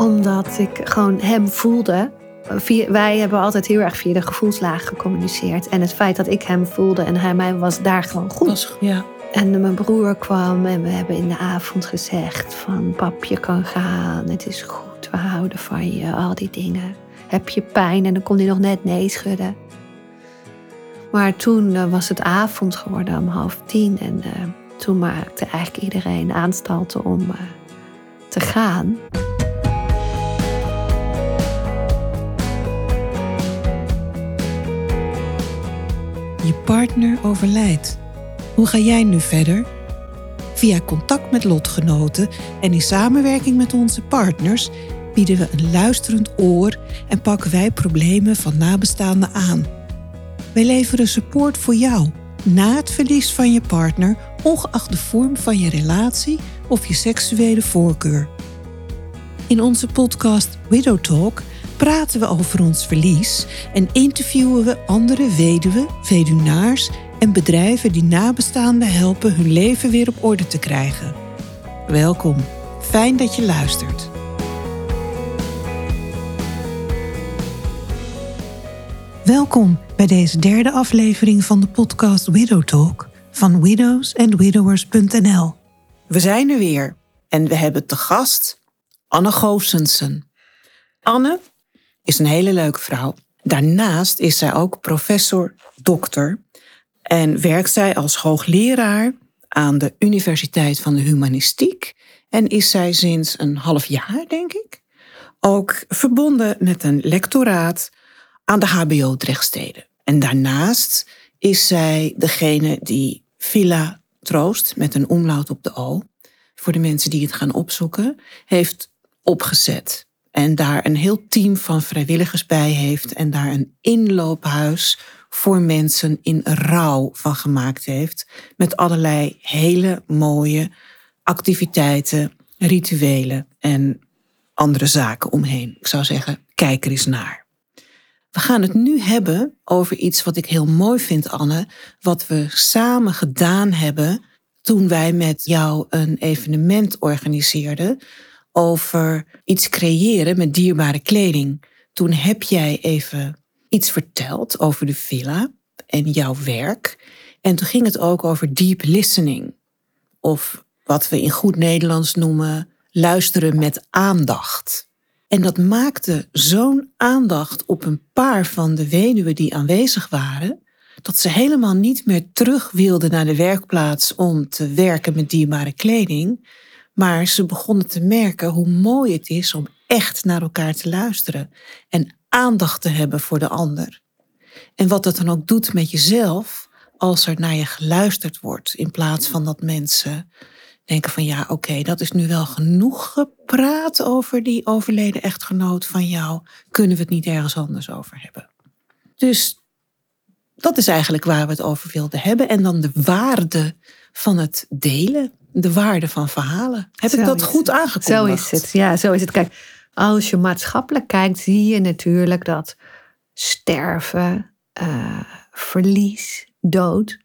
Omdat ik gewoon hem voelde. Via- wij hebben altijd heel erg via de gevoelslaag gecommuniceerd. En het feit dat ik hem voelde en hij mij was daar gewoon goed. Was, ja. En mijn broer kwam en we hebben in de avond gezegd van pap, je kan gaan, het is goed, we houden van je, al die dingen. Heb je pijn? En dan kon hij nog net nee schudden. Maar toen eh, was het avond geworden om half tien en eh, toen maakte eigenlijk iedereen aanstalten om eh, te gaan. Je partner overlijdt. Hoe ga jij nu verder? Via contact met lotgenoten en in samenwerking met onze partners bieden we een luisterend oor en pakken wij problemen van nabestaanden aan. Wij leveren support voor jou na het verlies van je partner, ongeacht de vorm van je relatie of je seksuele voorkeur. In onze podcast Widow Talk praten we over ons verlies en interviewen we andere weduwen, weduwnaars en bedrijven die nabestaanden helpen hun leven weer op orde te krijgen. Welkom, fijn dat je luistert. Welkom bij deze derde aflevering van de podcast Widow Talk van widowsandwidowers.nl. We zijn er weer en we hebben te gast Anne Goosensen. Anne is een hele leuke vrouw. Daarnaast is zij ook professor, dokter en werkt zij als hoogleraar aan de Universiteit van de Humanistiek. En is zij sinds een half jaar, denk ik, ook verbonden met een lectoraat aan de HBO Drechtsteden. En daarnaast is zij degene die Villa Troost met een omlaut op de O, voor de mensen die het gaan opzoeken, heeft opgezet. En daar een heel team van vrijwilligers bij heeft en daar een inloophuis voor mensen in rouw van gemaakt heeft. Met allerlei hele mooie activiteiten, rituelen en andere zaken omheen. Ik zou zeggen, kijk er eens naar. We gaan het nu hebben over iets wat ik heel mooi vind, Anne. Wat we samen gedaan hebben toen wij met jou een evenement organiseerden over iets creëren met dierbare kleding. Toen heb jij even iets verteld over de villa en jouw werk. En toen ging het ook over deep listening. Of wat we in goed Nederlands noemen luisteren met aandacht. En dat maakte zo'n aandacht op een paar van de weduwen die aanwezig waren, dat ze helemaal niet meer terug wilden naar de werkplaats om te werken met dierbare kleding. Maar ze begonnen te merken hoe mooi het is om echt naar elkaar te luisteren en aandacht te hebben voor de ander. En wat dat dan ook doet met jezelf als er naar je geluisterd wordt, in plaats van dat mensen denken van ja, oké, dat is nu wel genoeg gepraat over die overleden echtgenoot van jou. Kunnen we het niet ergens anders over hebben? Dus dat is eigenlijk waar we het over wilden hebben. En dan de waarde van het delen, de waarde van verhalen. Heb ik dat goed het. aangekondigd? Zo is het. Ja, zo is het. Kijk, als je maatschappelijk kijkt, zie je natuurlijk dat sterven, eh, verlies, dood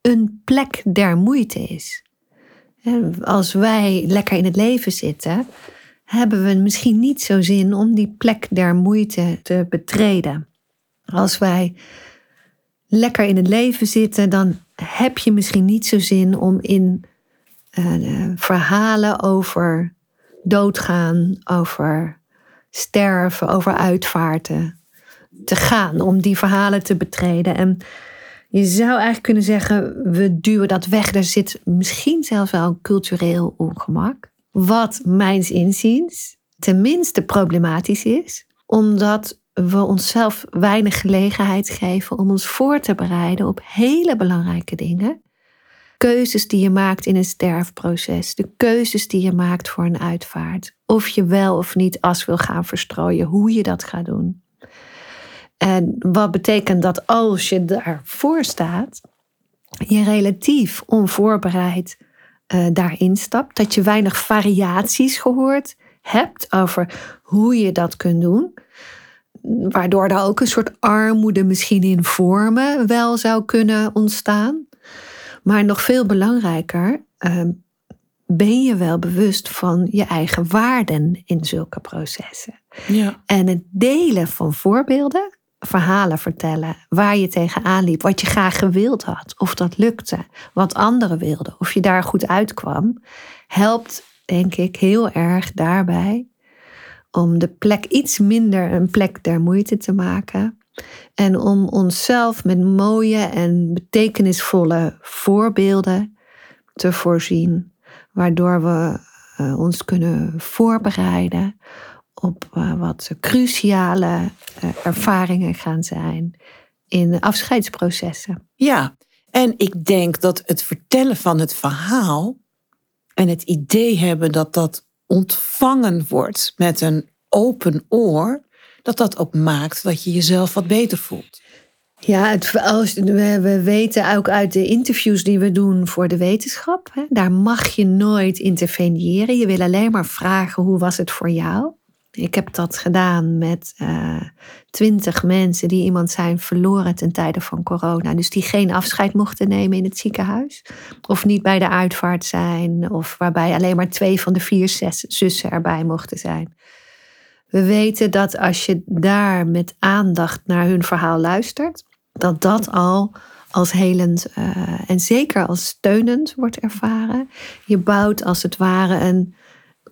een plek der moeite is. En als wij lekker in het leven zitten, hebben we misschien niet zo zin om die plek der moeite te betreden. Als wij lekker in het leven zitten, dan heb je misschien niet zo zin om in eh, verhalen over doodgaan, over sterven, over uitvaarten te gaan, om die verhalen te betreden. En je zou eigenlijk kunnen zeggen, we duwen dat weg. Er zit misschien zelfs wel een cultureel ongemak. Wat mijns inziens tenminste problematisch is, omdat we onszelf weinig gelegenheid geven om ons voor te bereiden op hele belangrijke dingen. Keuzes die je maakt in een sterfproces, de keuzes die je maakt voor een uitvaart. Of je wel of niet as wil gaan verstrooien, hoe je dat gaat doen. En wat betekent dat als je daarvoor staat, je relatief onvoorbereid uh, daarin stapt, dat je weinig variaties gehoord hebt over hoe je dat kunt doen. Waardoor er ook een soort armoede misschien in vormen wel zou kunnen ontstaan. Maar nog veel belangrijker, uh, ben je wel bewust van je eigen waarden in zulke processen. Ja. En het delen van voorbeelden, verhalen vertellen, waar je tegenaan liep, wat je graag gewild had, of dat lukte, wat anderen wilden, of je daar goed uitkwam, helpt denk ik heel erg daarbij om de plek iets minder een plek der moeite te maken. En om onszelf met mooie en betekenisvolle voorbeelden te voorzien, waardoor we uh, ons kunnen voorbereiden op uh, wat cruciale uh, ervaringen gaan zijn in afscheidsprocessen. Ja, en ik denk dat het vertellen van het verhaal en het idee hebben dat dat ontvangen wordt met een open oor, dat dat ook maakt dat je jezelf wat beter voelt. Ja, het, als, we, we weten ook uit de interviews die we doen voor de wetenschap, hè, daar mag je nooit interveneren. Je wil alleen maar vragen hoe was het voor jou. Ik heb dat gedaan met eh, twintig mensen die iemand zijn verloren ten tijde van corona. Dus die geen afscheid mochten nemen in het ziekenhuis. Of niet bij de uitvaart zijn. Of waarbij alleen maar twee van de vier zussen erbij mochten zijn. We weten dat als je daar met aandacht naar hun verhaal luistert, dat dat al als helend uh, en zeker als steunend wordt ervaren. Je bouwt als het ware een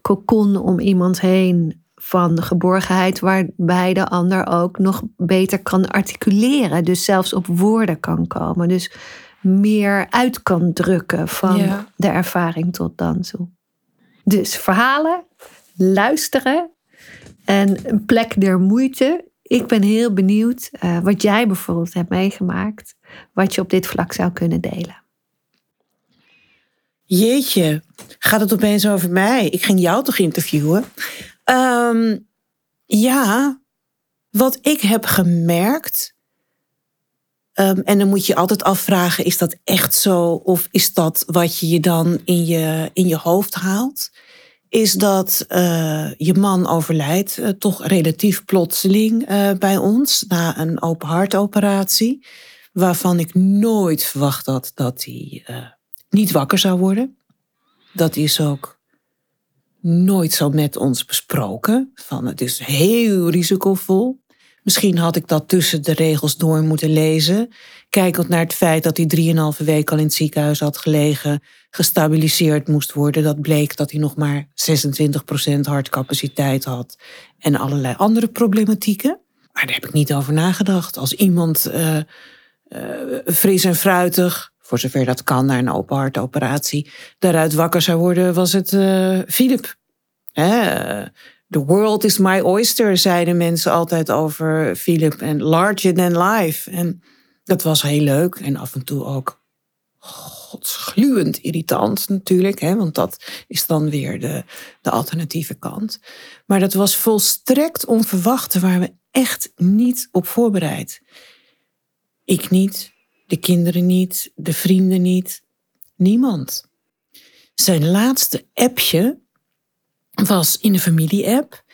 kokon om iemand heen van geborgenheid, waarbij de ander ook nog beter kan articuleren. Dus zelfs op woorden kan komen. Dus meer uit kan drukken van Ja. de ervaring tot dan toe. Dus verhalen, luisteren en een plek der moeite. Ik ben heel benieuwd eh, wat jij bijvoorbeeld hebt meegemaakt, wat je op dit vlak zou kunnen delen. Jeetje, gaat het opeens over mij? Ik ging jou toch interviewen? Ehm, ja, wat ik heb gemerkt. ehm, en dan moet je altijd afvragen: is dat echt zo? Of is dat wat je je dan in je, in je hoofd haalt? Is dat eh, je man overlijdt, eh, toch relatief plotseling eh, bij ons, na een open hartoperatie. Waarvan ik nooit verwacht had dat hij niet wakker zou worden. Dat is ook nooit zo met ons besproken. Van het is heel risicovol. Misschien had ik dat tussen de regels door moeten lezen. Kijkend naar het feit dat hij drieënhalve week al in het ziekenhuis had gelegen, gestabiliseerd moest worden. Dat bleek dat hij nog maar 26% hartcapaciteit had en allerlei andere problematieken. Maar daar heb ik niet over nagedacht. Als iemand eh, eh, fris en fruitig, voor zover dat kan, naar een open hartoperatie, daaruit wakker zou worden, was het eh Philip. The world is my oyster, zeiden mensen altijd over Philip. En larger than life. En dat was heel leuk. En af en toe ook godsgluwend irritant natuurlijk. Hè, want dat is dan weer de, de alternatieve kant. Maar dat was volstrekt onverwacht. Daar waren we echt niet op voorbereid. Ik niet, de kinderen niet, de vrienden niet. Niemand. Zijn laatste appje was in de familie-app.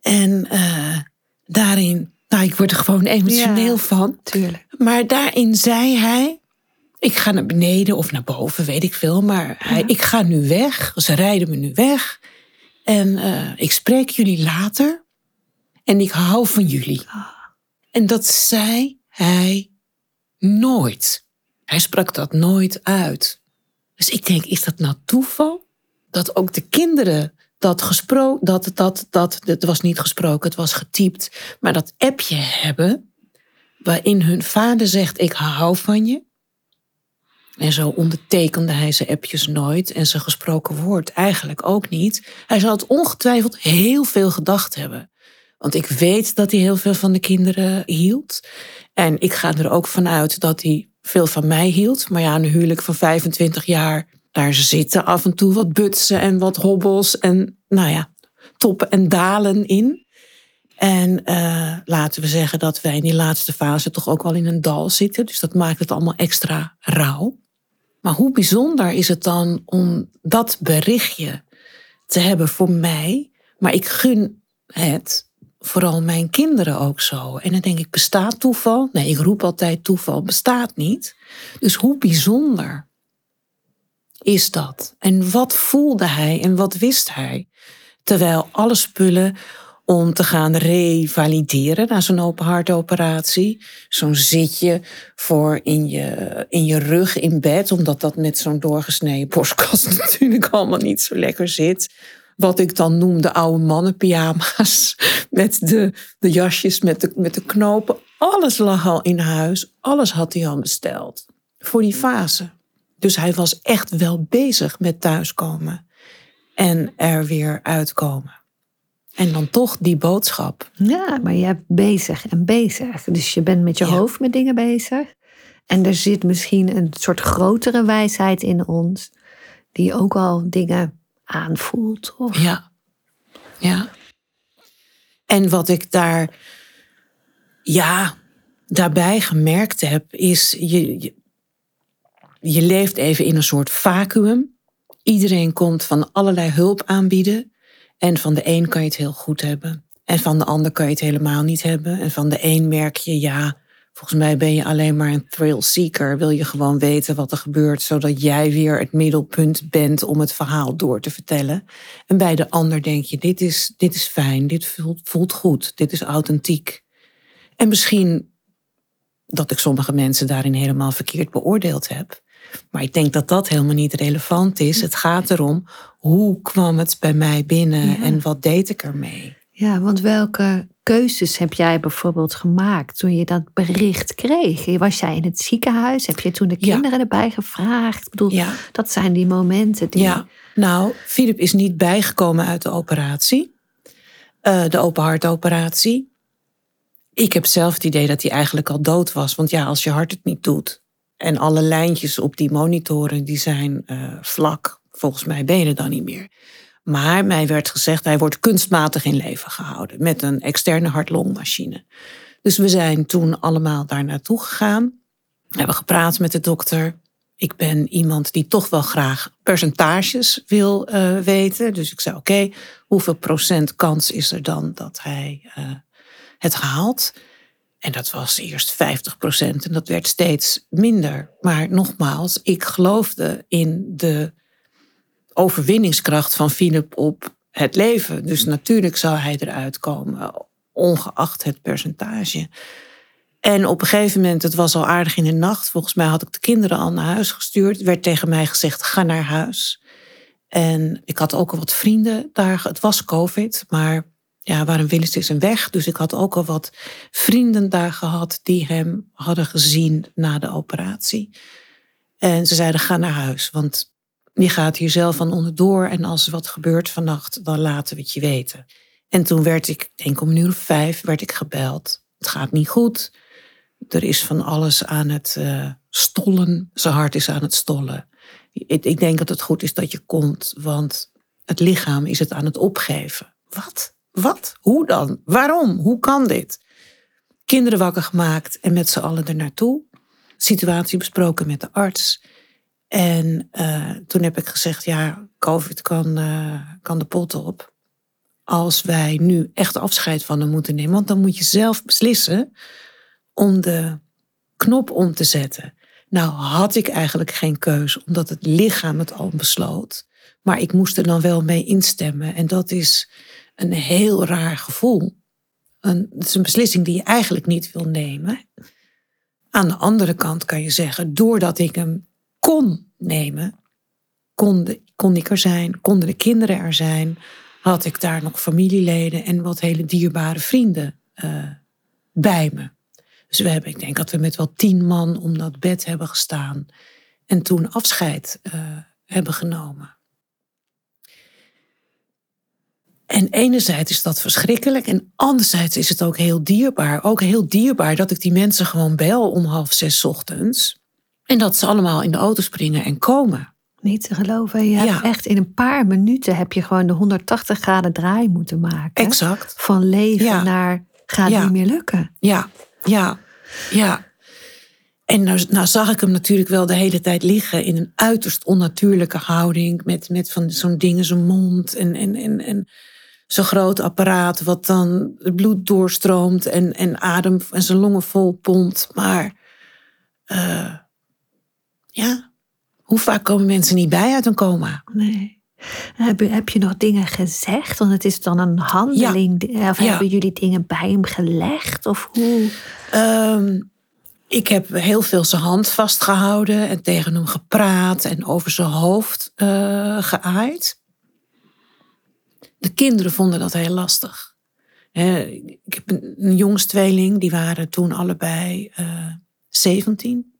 En eh, daarin, nou, ik word er gewoon emotioneel Ja. van. Tuurlijk. Maar daarin zei hij: Ik ga naar beneden of naar boven, weet ik veel. Maar hij, ik ga nu weg. Ze rijden me nu weg. En eh, ik spreek jullie later. En ik hou van jullie. En dat zei hij nooit. Hij sprak dat nooit uit. Dus ik denk, is dat nou toeval? Dat ook de kinderen dat gesproken, dat, dat, dat, het was niet gesproken, het was getypt, maar dat appje hebben, waarin hun vader zegt, ik hou van je. En zo ondertekende hij zijn appjes nooit en zijn gesproken woord eigenlijk ook niet. Hij zal het ongetwijfeld heel veel gedacht hebben. Want ik weet dat hij heel veel van de kinderen hield. En ik ga er ook vanuit dat hij veel van mij hield. Maar ja, een huwelijk van 25 jaar, daar zitten af en toe wat butsen en wat hobbels en nou ja, toppen en dalen in. En eh, laten we zeggen dat wij in die laatste fase toch ook wel in een dal zitten. Dus dat maakt het allemaal extra rauw. Maar hoe bijzonder is het dan om dat berichtje te hebben voor mij? Maar ik gun het vooral mijn kinderen ook zo. En dan denk ik, bestaat toeval? Nee, ik roep altijd toeval bestaat niet. Dus hoe bijzonder is dat? En wat voelde hij en wat wist hij? Terwijl alle spullen om te gaan revalideren na zo'n open hartoperatie. Zo'n zitje voor in je, in je rug in bed, omdat dat met zo'n doorgesneden borstkast natuurlijk allemaal niet zo lekker zit. Wat ik dan noem de oude mannenpyjama's. Met de, de jasjes met de, met de knopen. Alles lag al in huis. Alles had hij al besteld. Voor die fase. Dus hij was echt wel bezig met thuiskomen. En er weer uitkomen. En dan toch die boodschap. Ja, maar je hebt bezig en bezig. Dus je bent met je hoofd met dingen bezig. En er zit misschien een soort grotere wijsheid in ons. Die ook al dingen aanvoelt. Of... Ja. Ja. En wat ik daar, ja, daarbij gemerkt heb, is je, je, je leeft even in een soort vacuüm. Iedereen komt van allerlei hulp aanbieden. En van de een kan je het heel goed hebben. En van de ander kan je het helemaal niet hebben. En van de een merk je, ja, volgens mij ben je alleen maar een thrill seeker. Wil je gewoon weten wat er gebeurt, zodat jij weer het middelpunt bent om het verhaal door te vertellen. En bij de ander denk je, dit is, dit is fijn, dit voelt, voelt goed, dit is authentiek. En misschien dat ik sommige mensen daarin helemaal verkeerd beoordeeld heb. Maar ik denk dat dat helemaal niet relevant is. Het gaat erom hoe kwam het bij mij binnen en wat deed ik ermee. Ja, want welke keuzes heb jij bijvoorbeeld gemaakt toen je dat bericht kreeg? Was jij in het ziekenhuis? Heb je toen de kinderen erbij gevraagd? Ik bedoel, ja. dat zijn die momenten die. Ja, nou, Filip is niet bijgekomen uit de operatie, uh, de open hartoperatie. Ik heb zelf het idee dat hij eigenlijk al dood was. Want ja, als je hart het niet doet, en alle lijntjes op die monitoren die zijn uh, vlak. Volgens mij ben je er dan niet meer. Maar mij werd gezegd, hij wordt kunstmatig in leven gehouden met een externe hart-longmachine. Dus we zijn toen allemaal daar naartoe gegaan. Hebben gepraat met de dokter. Ik ben iemand die toch wel graag percentages wil uh, weten. Dus ik zei: Oké, hoeveel procent kans is er dan dat hij uh, het haalt? En dat was eerst 50 procent en dat werd steeds minder. Maar nogmaals, ik geloofde in de overwinningskracht van Philip op het leven. Dus natuurlijk zou hij eruit komen, ongeacht het percentage. En op een gegeven moment, het was al aardig in de nacht. Volgens mij had ik de kinderen al naar huis gestuurd. werd tegen mij gezegd: ga naar huis. En ik had ook al wat vrienden daar. Het was COVID, maar ja, waar een Willis is een weg. Dus ik had ook al wat vrienden daar gehad die hem hadden gezien na de operatie. En ze zeiden: ga naar huis, want je gaat hier zelf van onderdoor. En als er wat gebeurt vannacht, dan laten we het je weten. En toen werd ik, denk om een of vijf, werd ik gebeld. Het gaat niet goed. Er is van alles aan het uh, stollen. Zijn hart is aan het stollen. Ik, ik denk dat het goed is dat je komt, want het lichaam is het aan het opgeven. Wat? Wat? Hoe dan? Waarom? Hoe kan dit? Kinderen wakker gemaakt en met z'n allen er naartoe. Situatie besproken met de arts. En uh, toen heb ik gezegd, ja, COVID kan, uh, kan de pot op. Als wij nu echt afscheid van hem moeten nemen. Want dan moet je zelf beslissen om de knop om te zetten. Nou had ik eigenlijk geen keus, omdat het lichaam het al besloot. Maar ik moest er dan wel mee instemmen. En dat is een heel raar gevoel. Een, het is een beslissing die je eigenlijk niet wil nemen. Aan de andere kant kan je zeggen, doordat ik hem kon nemen, kon, kon ik er zijn, konden de kinderen er zijn, had ik daar nog familieleden en wat hele dierbare vrienden uh, bij me. Dus we hebben, ik denk dat we met wel tien man om dat bed hebben gestaan en toen afscheid uh, hebben genomen. En enerzijds is dat verschrikkelijk en anderzijds is het ook heel dierbaar. Ook heel dierbaar dat ik die mensen gewoon bel om half zes ochtends. En dat ze allemaal in de auto springen en komen. Niet te geloven. Je hebt echt in een paar minuten heb je gewoon de 180 graden draai moeten maken. Exact. Van leven naar gaat niet meer lukken. Ja, ja, ja. En nou, nou, zag ik hem natuurlijk wel de hele tijd liggen in een uiterst onnatuurlijke houding. Met, met van zo'n ding in zijn mond. En, en, en, en zo'n groot apparaat wat dan het bloed doorstroomt en, en adem en zijn longen vol pompt. Maar uh, ja, Hoe vaak komen mensen niet bij uit een coma? Nee. Heb, heb je nog dingen gezegd? Want het is dan een handeling. Of hebben jullie dingen bij hem gelegd? Of hoe? Ehm, ik heb heel veel zijn hand vastgehouden en tegen hem gepraat en over zijn hoofd uh, geaaid. De kinderen vonden dat heel lastig. ik heb een, een jongstweeling, die waren toen allebei uh, eh, 17.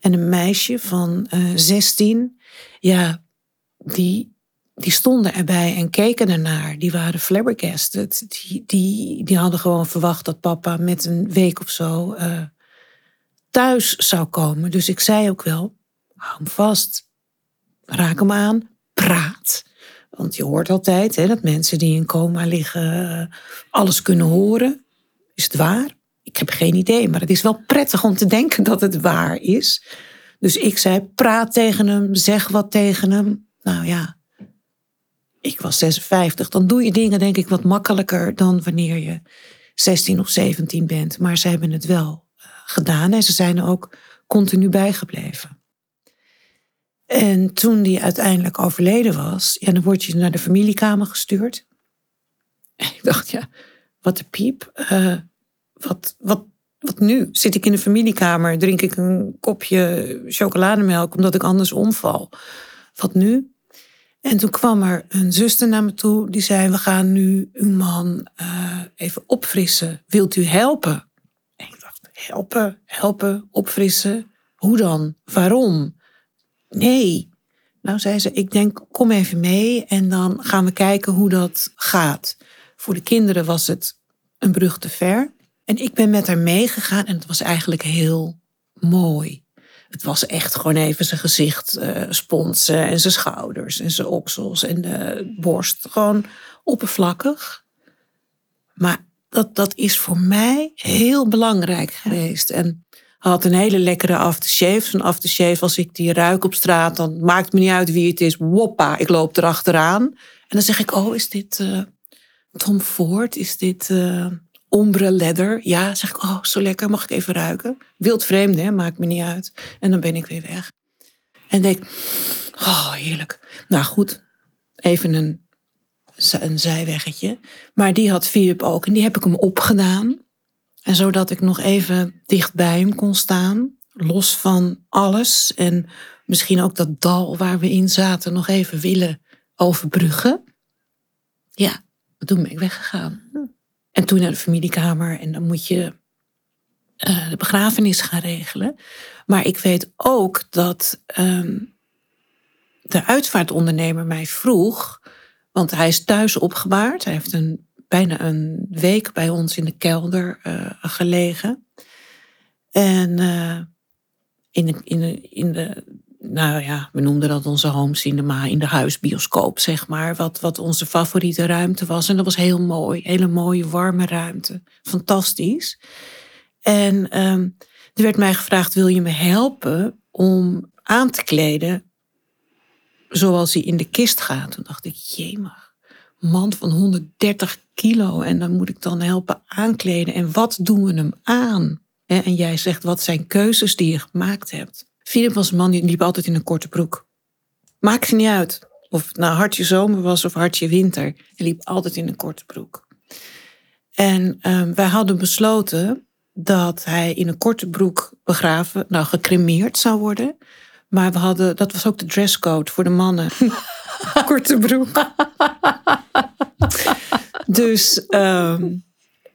En een meisje van uh, eh, 16. Ja, die, die stonden erbij en keken ernaar. Die waren flabbergasted. Die, die, die hadden gewoon verwacht dat papa met een week of zo uh, thuis zou komen. Dus ik zei ook wel, hou hem vast. Raak hem aan. Praat. Want je hoort altijd hè, dat mensen die in coma liggen eh, alles kunnen horen. Is het waar? Ik heb geen idee, maar het is wel prettig om te denken dat het waar is. Dus ik zei: praat tegen hem, zeg wat tegen hem. Nou ja, ik was 56. Dan doe je dingen, denk ik, wat makkelijker dan wanneer je 16 of 17 bent. Maar ze hebben het wel eh, gedaan en ze zijn er ook continu bijgebleven. En toen die uiteindelijk overleden was, ja, dan word je naar de familiekamer gestuurd. En ik dacht, ja, wat de piep. Uh, wat, wat, wat nu? Zit ik in de familiekamer, drink ik een kopje chocolademelk omdat ik anders omval. Wat nu? En toen kwam er een zuster naar me toe die zei: We gaan nu uw man uh, even opfrissen. Wilt u helpen? En ik dacht: Helpen, helpen, opfrissen. Hoe dan? Waarom? Nee. Nou zei ze: Ik denk, kom even mee en dan gaan we kijken hoe dat gaat. Voor de kinderen was het een brug te ver. En ik ben met haar meegegaan en het was eigenlijk heel mooi. Het was echt gewoon even zijn gezicht uh, sponsen en zijn schouders en zijn oksels en de borst. Gewoon oppervlakkig. Maar dat, dat is voor mij heel belangrijk geweest. En had een hele lekkere aftershave. Zo'n aftershave, als ik die ruik op straat, dan maakt me niet uit wie het is. Woppa, ik loop erachteraan. En dan zeg ik, oh, is dit uh, Tom Ford? Is dit... Uh, ombre leather. Ja, zeg ik, oh, zo lekker, mag ik even ruiken? Wild vreemde, hè, maakt me niet uit. En dan ben ik weer weg. En denk, oh, heerlijk. Nou goed, even een, een zijweggetje. Maar die had Philip ook en die heb ik hem opgedaan. En zodat ik nog even dicht bij hem kon staan, los van alles. En misschien ook dat dal waar we in zaten nog even willen overbruggen. Ja, toen ben ik weggegaan. En toen naar de familiekamer en dan moet je uh, de begrafenis gaan regelen. Maar ik weet ook dat um, de uitvaartondernemer mij vroeg, want hij is thuis opgebaard. Hij heeft een, bijna een week bij ons in de kelder uh, gelegen. En uh, in, de, in, de, in de nou ja, we noemden dat onze home cinema in de huisbioscoop, zeg maar. Wat, wat onze favoriete ruimte was. En dat was heel mooi. Hele mooie, warme ruimte. Fantastisch. En um, er werd mij gevraagd, wil je me helpen om aan te kleden zoals hij in de kist gaat? Toen dacht ik, jemig, man van 130 kilo en dan moet ik dan helpen aankleden. En wat doen we hem aan? En jij zegt, wat zijn keuzes die je gemaakt hebt? Philip was een man die liep altijd in een korte broek. Maakte niet uit of het nou hartje zomer was of hartje winter. Hij liep altijd in een korte broek. En um, wij hadden besloten dat hij in een korte broek begraven, nou gecremeerd zou worden. Maar we hadden, dat was ook de dresscode voor de mannen. korte broek. dus um,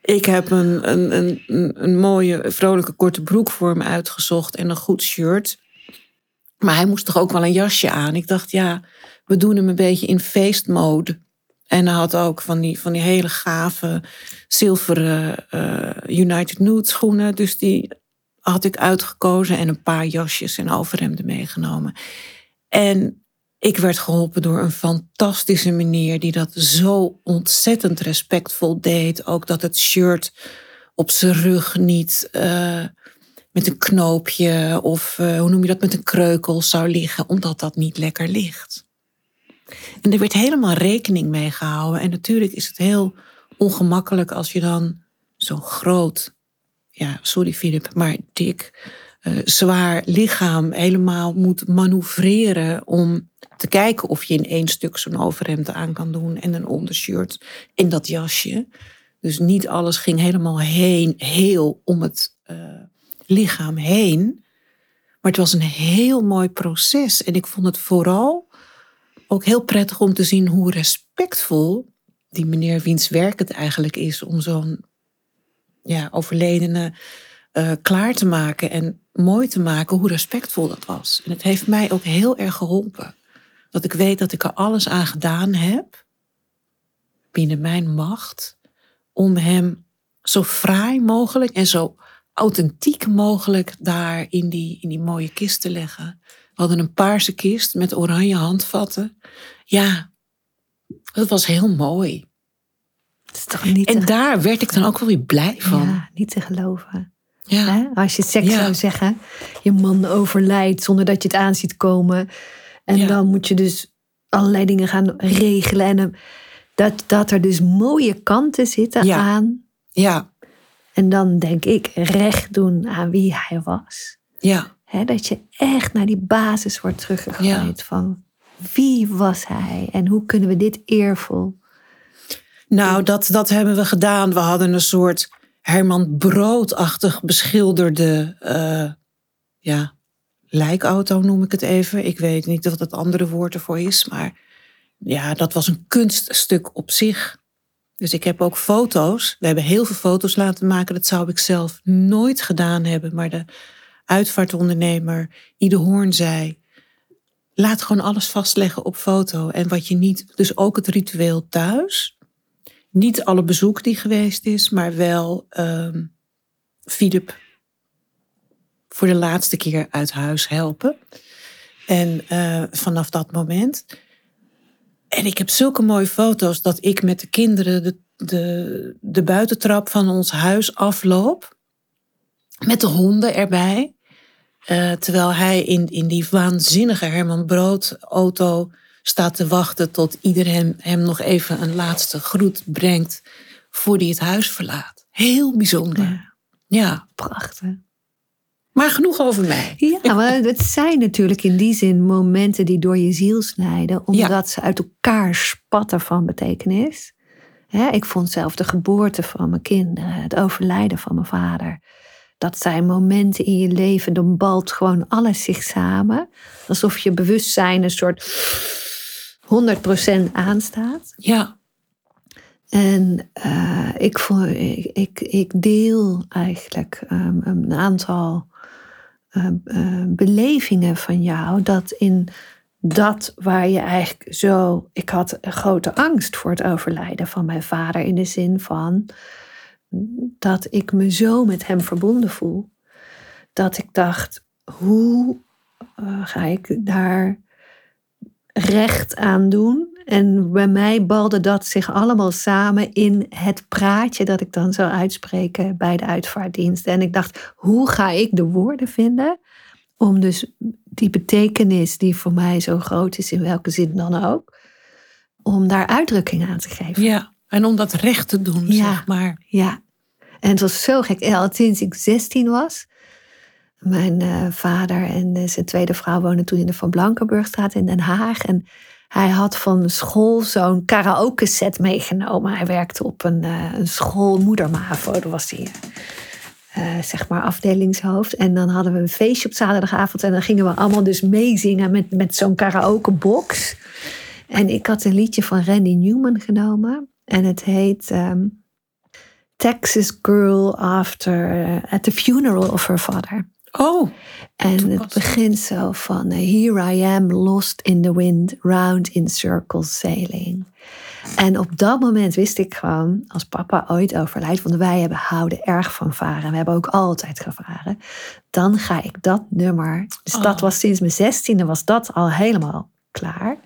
ik heb een, een, een, een mooie, vrolijke korte broek voor hem uitgezocht en een goed shirt. Maar hij moest toch ook wel een jasje aan. Ik dacht, ja, we doen hem een beetje in feestmode. En hij had ook van die, van die hele gave zilveren uh, United Nude schoenen. Dus die had ik uitgekozen en een paar jasjes en overhemden meegenomen. En ik werd geholpen door een fantastische meneer die dat zo ontzettend respectvol deed. Ook dat het shirt op zijn rug niet uh, met een knoopje of uh, hoe noem je dat, met een kreukel zou liggen, omdat dat niet lekker ligt. En er werd helemaal rekening mee gehouden. En natuurlijk is het heel ongemakkelijk als je dan zo groot, ja, sorry Philip, maar dik eh, zwaar lichaam helemaal moet manoeuvreren om te kijken of je in één stuk zo'n overhemd aan kan doen en een ondershirt en dat jasje. Dus niet alles ging helemaal heen, heel om het uh, lichaam heen. Maar het was een heel mooi proces. En ik vond het vooral ook heel prettig om te zien hoe respectvol die meneer wiens werk het eigenlijk is om zo'n ja, overledene uh, klaar te maken en mooi te maken, hoe respectvol dat was. En het heeft mij ook heel erg geholpen. Dat ik weet dat ik er alles aan gedaan heb, binnen mijn macht, om hem zo fraai mogelijk en zo authentiek mogelijk daar in die, in die mooie kist te leggen. We hadden een paarse kist met oranje handvatten. Ja, dat was heel mooi. is toch niet en daar werd ik dan ook wel weer blij van. Ja, niet te geloven. Ja. Als je seks zou zeggen, je man overlijdt zonder dat je het aan ziet komen. En dan moet je dus allerlei dingen gaan regelen. En eh, dat, dat er dus mooie kanten zitten aan. Ja. En dan denk ik recht doen aan wie hij was. Ja. dat je echt naar die basis wordt teruggegooid van wie was hij en hoe kunnen we dit eervol. Nou, dat, dat hebben we gedaan. We hadden een soort Herman Broodachtig beschilderde uh, ja, lijkauto, noem ik het even. Ik weet niet wat het andere woord ervoor is, maar ja, dat was een kunststuk op zich. Dus ik heb ook foto's. We hebben heel veel foto's laten maken. Dat zou ik zelf nooit gedaan hebben. Maar de uitvaartondernemer Ide Hoorn zei: laat gewoon alles vastleggen op foto. En wat je niet, dus ook het ritueel thuis. Niet alle bezoek die geweest is, maar wel um, Philip voor de laatste keer uit huis helpen. En uh, vanaf dat moment. En ik heb zulke mooie foto's dat ik met de kinderen de, de, de buitentrap van ons huis afloop. Met de honden erbij. Uh, terwijl hij in, in die waanzinnige Herman Brood auto staat te wachten tot iedereen hem nog even een laatste groet brengt voor hij het huis verlaat. Heel bijzonder. Ja, ja. prachtig. Maar genoeg over mij. Ja, maar het zijn natuurlijk in die zin momenten die door je ziel snijden, omdat ze uit elkaar spatten van betekenis. ik vond zelf de geboorte van mijn kinderen, het overlijden van mijn vader. Dat zijn momenten in je leven, dan balt gewoon alles zich samen. Alsof je bewustzijn een soort 100% aanstaat. Ja. En uh, ik, ik, ik, deel eigenlijk um, een aantal uh, uh, belevingen van jou. Dat in dat waar je eigenlijk zo. Ik had een grote angst voor het overlijden van mijn vader. In de zin van dat ik me zo met hem verbonden voel. Dat ik dacht: hoe ga ik daar recht aan doen. En bij mij balde dat zich allemaal samen in het praatje dat ik dan zou uitspreken bij de uitvaartdienst. En ik dacht, hoe ga ik de woorden vinden om dus die betekenis die voor mij zo groot is, in welke zin dan ook, om daar uitdrukking aan te geven. Ja, en om dat recht te doen, ja, zeg maar. Ja, en het was zo gek. Al sinds ik 16 was, mijn uh, vader en uh, zijn tweede vrouw woonden toen in de Van Blankenburgstraat in Den Haag. En hij had van school zo'n karaoke set meegenomen. Hij werkte op een, uh, een school, moedermavo, daar was hij zeg maar afdelingshoofd. En dan hadden we een feestje op zaterdagavond en dan gingen we allemaal dus meezingen met, met zo'n karaokebox. En ik had een liedje van Randy Newman genomen en het heet... Um, Texas Girl After at the Funeral of Her Father. Oh. En het begint zo van Here I am lost in the wind, round in circles sailing. En op dat moment wist ik gewoon, als papa ooit overlijdt, want wij hebben, houden erg van varen. We hebben ook altijd gevaren. Dan ga ik dat nummer. Dus dat oh. was sinds mijn zestiende was dat al helemaal klaar.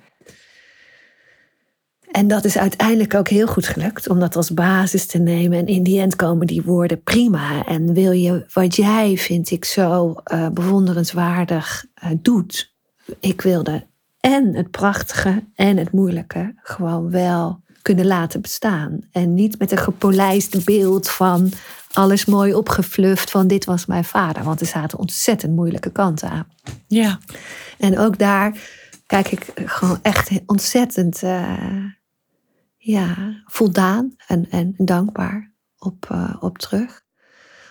En dat is uiteindelijk ook heel goed gelukt om dat als basis te nemen. En in die end komen die woorden prima. En wil je wat jij, vind ik, zo uh, bewonderenswaardig uh, doet. Ik wilde en het prachtige en het moeilijke gewoon wel kunnen laten bestaan. En niet met een gepolijst beeld van alles mooi opgefluft van dit was mijn vader. Want er zaten ontzettend moeilijke kanten aan. Ja. En ook daar kijk ik gewoon echt ontzettend uh, ja, voldaan en, en dankbaar op, uh, op terug.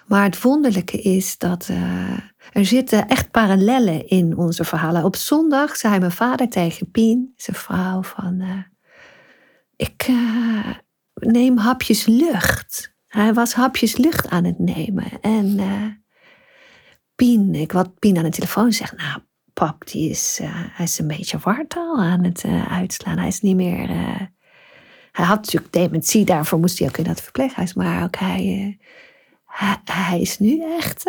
Maar het wonderlijke is dat uh, er zitten echt parallellen in onze verhalen. Op zondag zei mijn vader tegen Pien, zijn vrouw, van ik neem hapjes lucht. Hij was hapjes lucht aan het nemen. En Pien, ik wat Pien aan de telefoon zegt, nou pap, die is, hij is een beetje wartaal aan het uitslaan. Hij is niet meer. Hij had natuurlijk dementie, daarvoor moest hij ook in dat verpleeghuis. Maar ook hij, hij, hij, is nu echt.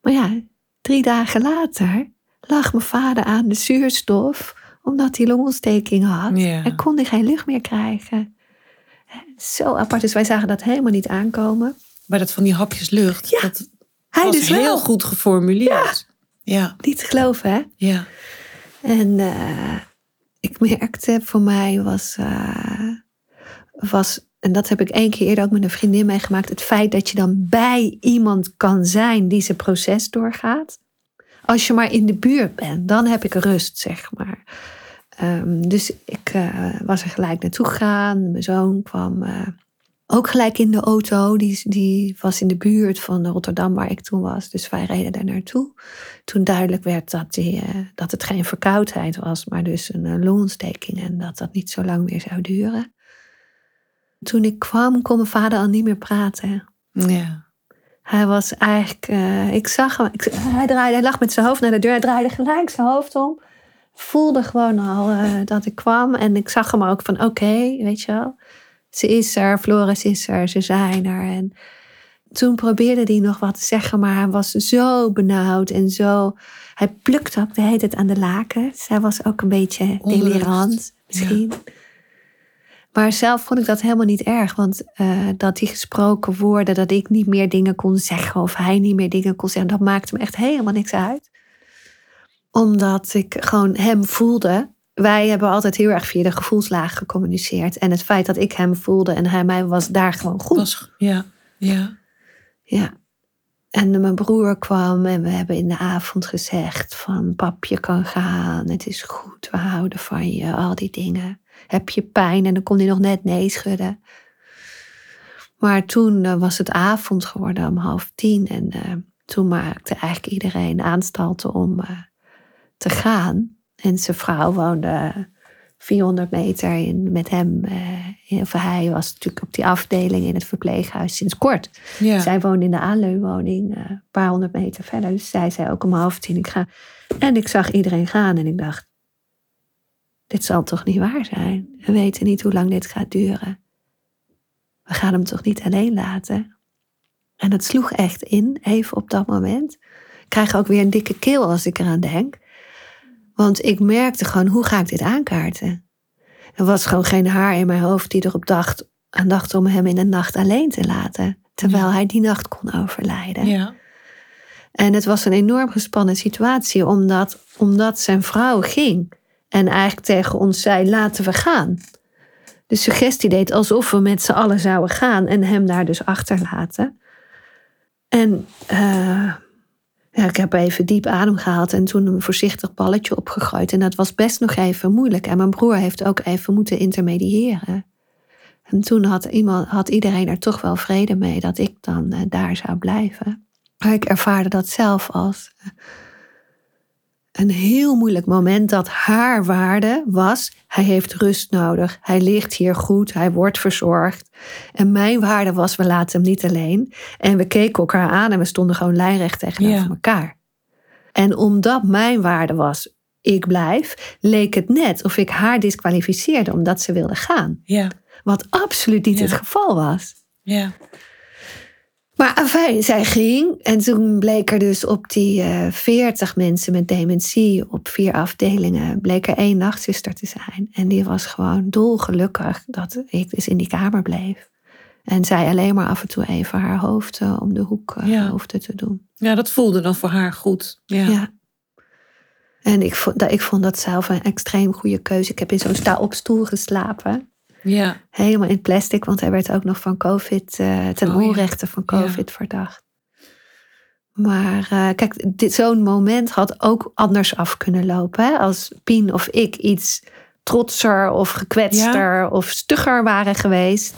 maar ja, drie dagen later lag mijn vader aan de zuurstof, omdat hij longontsteking had. Ja. En kon hij geen lucht meer krijgen. Zo apart. Dus wij zagen dat helemaal niet aankomen. Maar dat van die hapjes lucht, Ja, dat Hij was dus heel wel. goed geformuleerd. Ja. Niet te geloven, hè? Ja. En eh, ik merkte, voor mij was, eh, was, en dat heb ik één keer eerder ook met een vriendin meegemaakt, het feit dat je dan bij iemand kan zijn die zijn proces doorgaat. Als je maar in de buurt bent, dan heb ik rust, zeg maar. Ehm, dus ik eh, was er gelijk naartoe gegaan. Mijn zoon kwam eh, ook gelijk in de auto. Die, die was in de buurt van Rotterdam, waar ik toen was. Dus wij reden daar naartoe. Toen duidelijk werd dat, die, eh, dat het geen verkoudheid was, maar dus een eh, longontsteking. En dat dat niet zo lang meer zou duren. Toen ik kwam, kon mijn vader al niet meer praten. Ja. Hij was eigenlijk, eh, ik zag hem, ik, hij, draaide, hij lag met zijn hoofd naar de deur, hij draaide gelijk zijn hoofd om. Voelde gewoon al dat ik kwam en ik zag hem ook van oké, weet je wel. Ze is er, Floris is er, ze zijn er. En toen probeerde hij nog wat te zeggen, maar hij was zo benauwd en zo... Hij plukte ook de hele tijd aan de lakens. Hij was ook een beetje delirant, misschien. Maar zelf vond ik dat helemaal niet erg. Want eh, dat die gesproken woorden, dat ik niet meer dingen kon zeggen of hij niet meer dingen kon zeggen, dat maakte me echt helemaal niks uit. Omdat ik gewoon hem voelde. Wij hebben altijd heel erg via de gevoelslaag gecommuniceerd. En het feit dat ik hem voelde en hij mij was daar gewoon goed. Was, ja. Ja. Ja. En mijn broer kwam en we hebben in de avond gezegd van pap, je kan gaan, het is goed, we houden van je, al die dingen. Heb je pijn? En dan kon hij nog net nee schudden. Maar toen eh, was het avond geworden om half tien en eh, toen maakte eigenlijk iedereen aanstalten om eh, te gaan. En zijn vrouw woonde 400 meter in, met hem. eh, of hij was natuurlijk op die afdeling in het verpleeghuis sinds kort. Ja. Zij woonde in de aanleunwoning, eh, een paar honderd meter verder. Dus zij zei ook om half tien, ik ga. En ik zag iedereen gaan en ik dacht, dit zal toch niet waar zijn? We weten niet hoe lang dit gaat duren. We gaan hem toch niet alleen laten? En het sloeg echt in, even op dat moment. Ik krijg ook weer een dikke keel als ik eraan denk. Want ik merkte gewoon, hoe ga ik dit aankaarten? Er was gewoon geen haar in mijn hoofd die erop dacht, aan dacht om hem in de nacht alleen te laten. Terwijl hij die nacht kon overlijden. Ja. En het was een enorm gespannen situatie, omdat, omdat zijn vrouw ging. En eigenlijk tegen ons zei, laten we gaan. De suggestie deed alsof we met z'n allen zouden gaan en hem daar dus achterlaten. En eh, ik heb even diep adem gehaald en toen een voorzichtig balletje opgegooid. En dat was best nog even moeilijk. En mijn broer heeft ook even moeten intermediëren. En toen had, iemand, had iedereen er toch wel vrede mee dat ik dan eh, daar zou blijven. Maar ik ervaarde dat zelf als eh, een heel moeilijk moment dat haar waarde was, hij heeft rust nodig, hij ligt hier goed, hij wordt verzorgd. En mijn waarde was, we laten hem niet alleen. En we keken elkaar aan en we stonden gewoon lijnrecht tegenover Ja. elkaar. En omdat mijn waarde was, ik blijf, leek het net of ik haar disqualificeerde omdat ze wilde gaan. Ja. Wat absoluut niet Ja. het geval was. Ja. Maar afijn, zij ging. En toen bleek er dus op die eh 40 mensen met dementie op vier afdelingen, bleek er één nachtzuster te zijn. En die was gewoon dolgelukkig dat ik dus in die kamer bleef. En zij alleen maar af en toe even haar hoofd eh, om de hoek Ja. hoefde te doen. ja, dat voelde dan voor haar goed. Ja. Ja. En ik vond, dat, ik vond dat zelf een extreem goede keuze. Ik heb in zo'n sta-op stoel geslapen. Ja. Helemaal in plastic, want hij werd ook nog van COVID, eh, ten Oh ja. onrechte van COVID verdacht. Maar eh, kijk, dit- zo'n moment had ook anders af kunnen lopen. Hè? Als Pien of ik iets trotser of gekwetster of stugger waren geweest.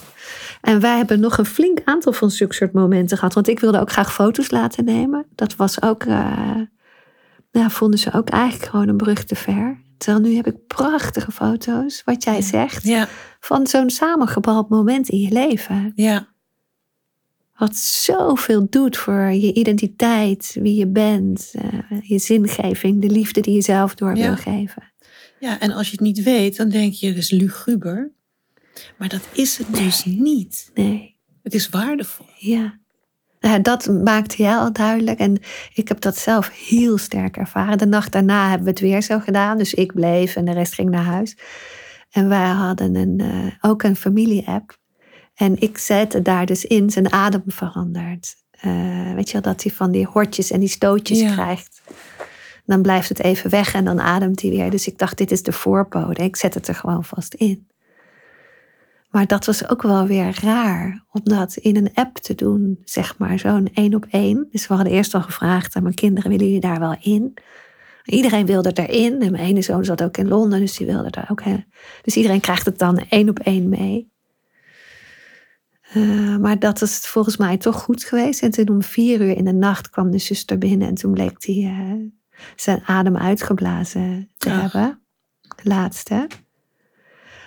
En wij hebben nog een flink aantal van zulke soort momenten gehad. Want ik wilde ook graag foto's laten nemen. Dat was ook, ja, vonden ze ook eigenlijk gewoon een brug te ver. Terwijl nu heb ik prachtige foto's, wat jij zegt, Ja. Van zo'n samengebracht moment in je leven. Ja. Wat zoveel doet voor je identiteit, wie je bent, eh, je zingeving, de liefde die je zelf door Ja. wil geven. Ja, en als je het niet weet, dan denk je, is luguber. Maar dat is het dus niet. Nee, Het is waardevol. ja. Nou, dat maakte jij al duidelijk. En ik heb dat zelf heel sterk ervaren. De nacht daarna hebben we het weer zo gedaan. Dus ik bleef en de rest ging naar huis. En wij hadden een, eh, ook een familie-app. En ik zette daar dus in zijn adem verandert. Eh, weet je wel, dat hij van die hortjes en die stootjes Ja. krijgt. Dan blijft het even weg en dan ademt hij weer. Dus ik dacht, dit is de voorbode. Ik zet het er gewoon vast in. Maar dat was ook wel weer raar om dat in een app te doen, zeg maar, zo'n één op één. Dus we hadden eerst al gevraagd aan mijn kinderen, willen jullie daar wel in? Iedereen wilde erin. En mijn ene zoon zat ook in Londen, dus die wilde daar ook heen. Dus iedereen krijgt het dan één op één mee. Eh, maar dat is volgens mij toch goed geweest. En toen om vier uur in de nacht kwam de zuster binnen en toen bleek hij eh, zijn adem uitgeblazen te Ach. hebben. De laatste.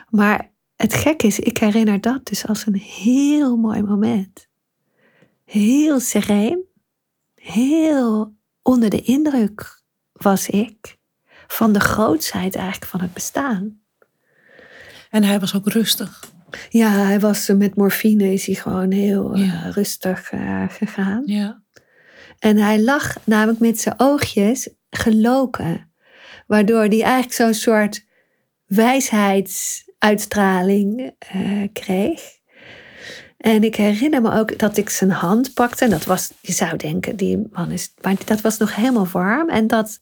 Maar het gek is, ik herinner dat dus als een heel mooi moment. Heel sereen, heel onder de indruk was ik van de grootsheid eigenlijk van het bestaan. En hij was ook rustig. Ja, hij was eh, met morfine is hij gewoon heel eh, rustig eh, gegaan. Ja. En hij lag namelijk met zijn oogjes geloken. Waardoor hij eigenlijk zo'n soort wijsheidsuitstraling eh, kreeg. En ik herinner me ook dat ik zijn hand pakte. En dat was, je zou denken, die man is. Maar dat was nog helemaal warm. En dat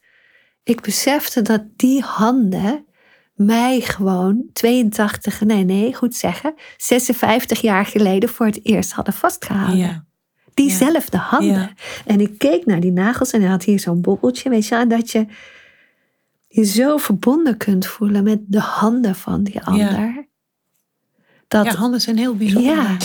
ik besefte dat die handen mij gewoon 82, nee, nee, goed zeggen, 56 jaar geleden voor het eerst hadden vastgehouden. Ja. Diezelfde handen. Ja. En ik keek naar die nagels en hij had hier zo'n bobbeltje, weet je, en dat je je zo verbonden kunt voelen met de handen van die ander. Dat, ja, handen zijn heel bijzonder. Ja.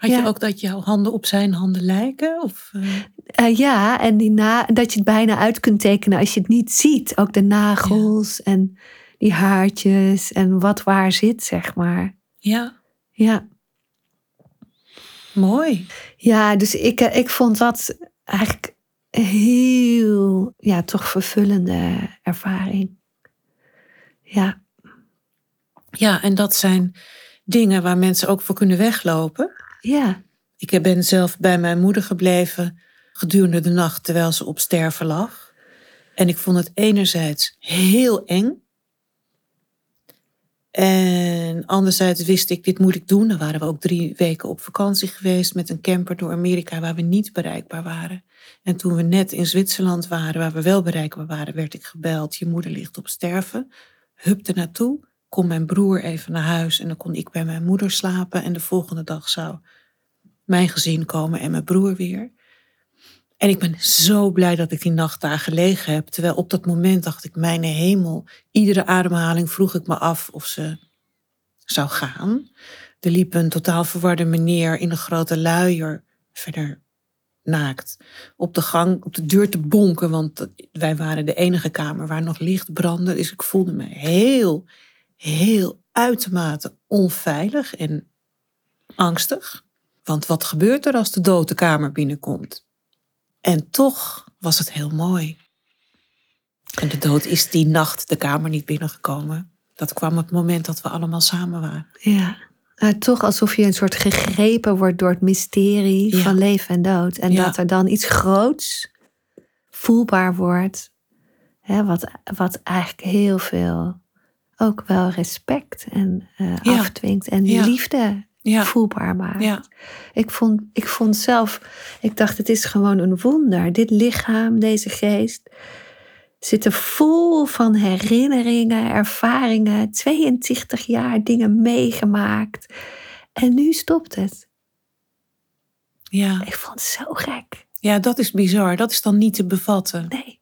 Had Ja. je ook dat jouw handen op zijn handen lijken? Of, eh, eh, ja, en die na, dat je het bijna uit kunt tekenen als je het niet ziet. Ook de nagels en die haartjes en wat waar zit, zeg maar. ja, Ja, mooi. ja dus ik, eh, ik vond dat eigenlijk een heel, ja, toch vervullende ervaring. Ja, Ja, en dat zijn dingen waar mensen ook voor kunnen weglopen. Ja, Ik ben zelf bij mijn moeder gebleven gedurende de nacht terwijl ze op sterven lag. En ik vond het enerzijds heel eng. En anderzijds wist ik, dit moet ik doen. Dan waren we ook drie weken op vakantie geweest met een camper door Amerika waar we niet bereikbaar waren. En toen we net in Zwitserland waren, waar we wel bereikbaar waren, werd ik gebeld. Je moeder ligt op sterven. Hup er naartoe. Kom mijn broer even naar huis en dan kon ik bij mijn moeder slapen. En de volgende dag zou mijn gezin komen en mijn broer weer. En ik ben zo blij dat ik die nacht daar gelegen heb. Terwijl op dat moment dacht ik, mijn hemel, iedere ademhaling vroeg ik me af of ze zou gaan. Er liep een totaal verwarde meneer in een grote luier, verder naakt, op de gang, op de deur te bonken. Want wij waren de enige kamer waar nog licht brandde. Dus ik voelde me heel, heel uitermate onveilig en angstig. Want wat gebeurt er als de dood de kamer binnenkomt? En toch was het heel mooi. En de dood is die nacht de kamer niet binnengekomen. Dat kwam op het moment dat we allemaal samen waren. ja. Eh, toch alsof je een soort gegrepen wordt door het mysterie Ja. van leven en dood. En Ja. dat er dan iets groots voelbaar wordt. Hè, wat, wat eigenlijk heel veel ook wel respect en eh, Ja. afdwingt. En Ja. liefde Ja. voelbaar maakt. Ja, Ik, vond, ik vond zelf, ik dacht het is gewoon een wonder. Dit lichaam, deze geest, zitten vol van herinneringen, ervaringen, 22 jaar dingen meegemaakt. En nu stopt het. Ja. Ik vond het zo gek. ja, dat is bizar. Dat is dan niet te bevatten. Nee,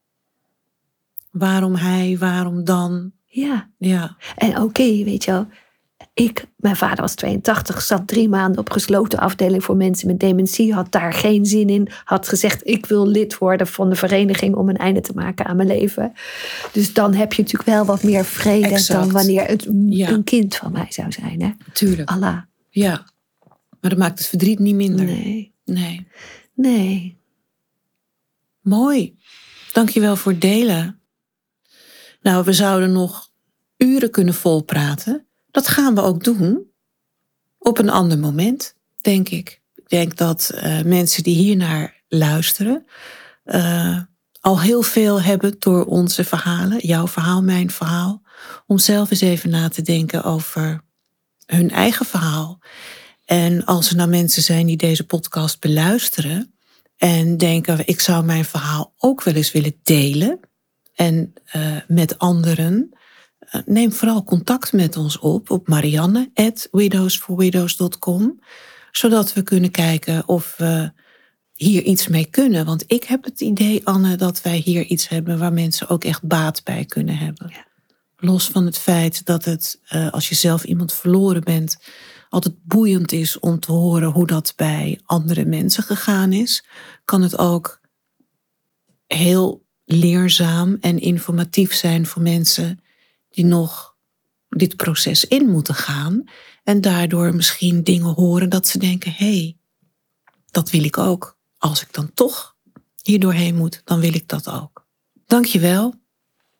Waarom hij, waarom dan? Ja. Ja, En oké, weet je wel. Ik, mijn vader was 82, zat drie maanden op gesloten afdeling voor mensen met dementie. Had daar geen zin in. Had gezegd, ik wil lid worden van de vereniging om een einde te maken aan mijn leven. Dus dan heb je natuurlijk wel wat meer vrede Exact. dan wanneer het een- Ja. een kind van mij zou zijn. Hè? tuurlijk. Allah. Ja. Maar dat maakt het verdriet niet minder. Nee. nee. Nee. Mooi. Dankjewel voor het delen. Nou, we zouden nog uren kunnen volpraten. Dat gaan we ook doen. Op een ander moment, denk ik. Ik denk dat eh, mensen die hiernaar luisteren... eh, al heel veel hebben door onze verhalen. Jouw verhaal, mijn verhaal. Om zelf eens even na te denken over hun eigen verhaal. En als er nou mensen zijn die deze podcast beluisteren en denken, ik zou mijn verhaal ook wel eens willen delen en eh, met anderen, eh, neem vooral contact met ons op op marianne@widowsforwidows.com, zodat we kunnen kijken of we hier iets mee kunnen. Want ik heb het idee, Anne, dat wij hier iets hebben waar mensen ook echt baat bij kunnen hebben. Ja. Los van het feit dat het, eh, als je zelf iemand verloren bent, altijd boeiend is om te horen hoe dat bij andere mensen gegaan is, kan het ook heel leerzaam en informatief zijn voor mensen die nog dit proces in moeten gaan en daardoor misschien dingen horen dat ze denken: hé, hey, dat wil ik ook. Als ik dan toch hier doorheen moet, dan wil ik dat ook. Dankjewel,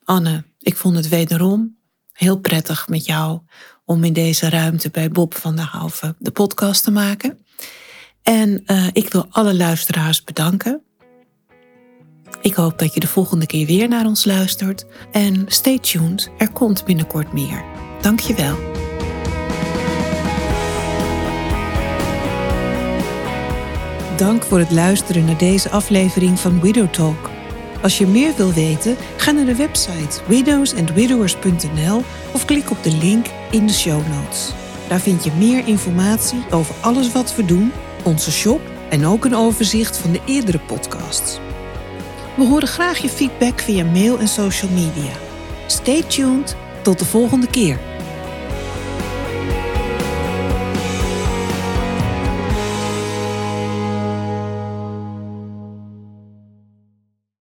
Anne. Ik vond het wederom heel prettig met jou om in deze ruimte bij Bob van der Houven de podcast te maken. En eh, ik wil alle luisteraars bedanken. Ik hoop dat je de volgende keer weer naar ons luistert. En stay tuned, er komt binnenkort meer. Dankjewel. Dank voor het luisteren naar deze aflevering van Widow Talk. Als je meer wil weten, ga naar de website widowsandwidowers.nl of klik op de link in de show notes. Daar vind je meer informatie over alles wat we doen, onze shop en ook een overzicht van de eerdere podcasts. We horen graag je feedback via mail en social media. Stay tuned, tot de volgende keer.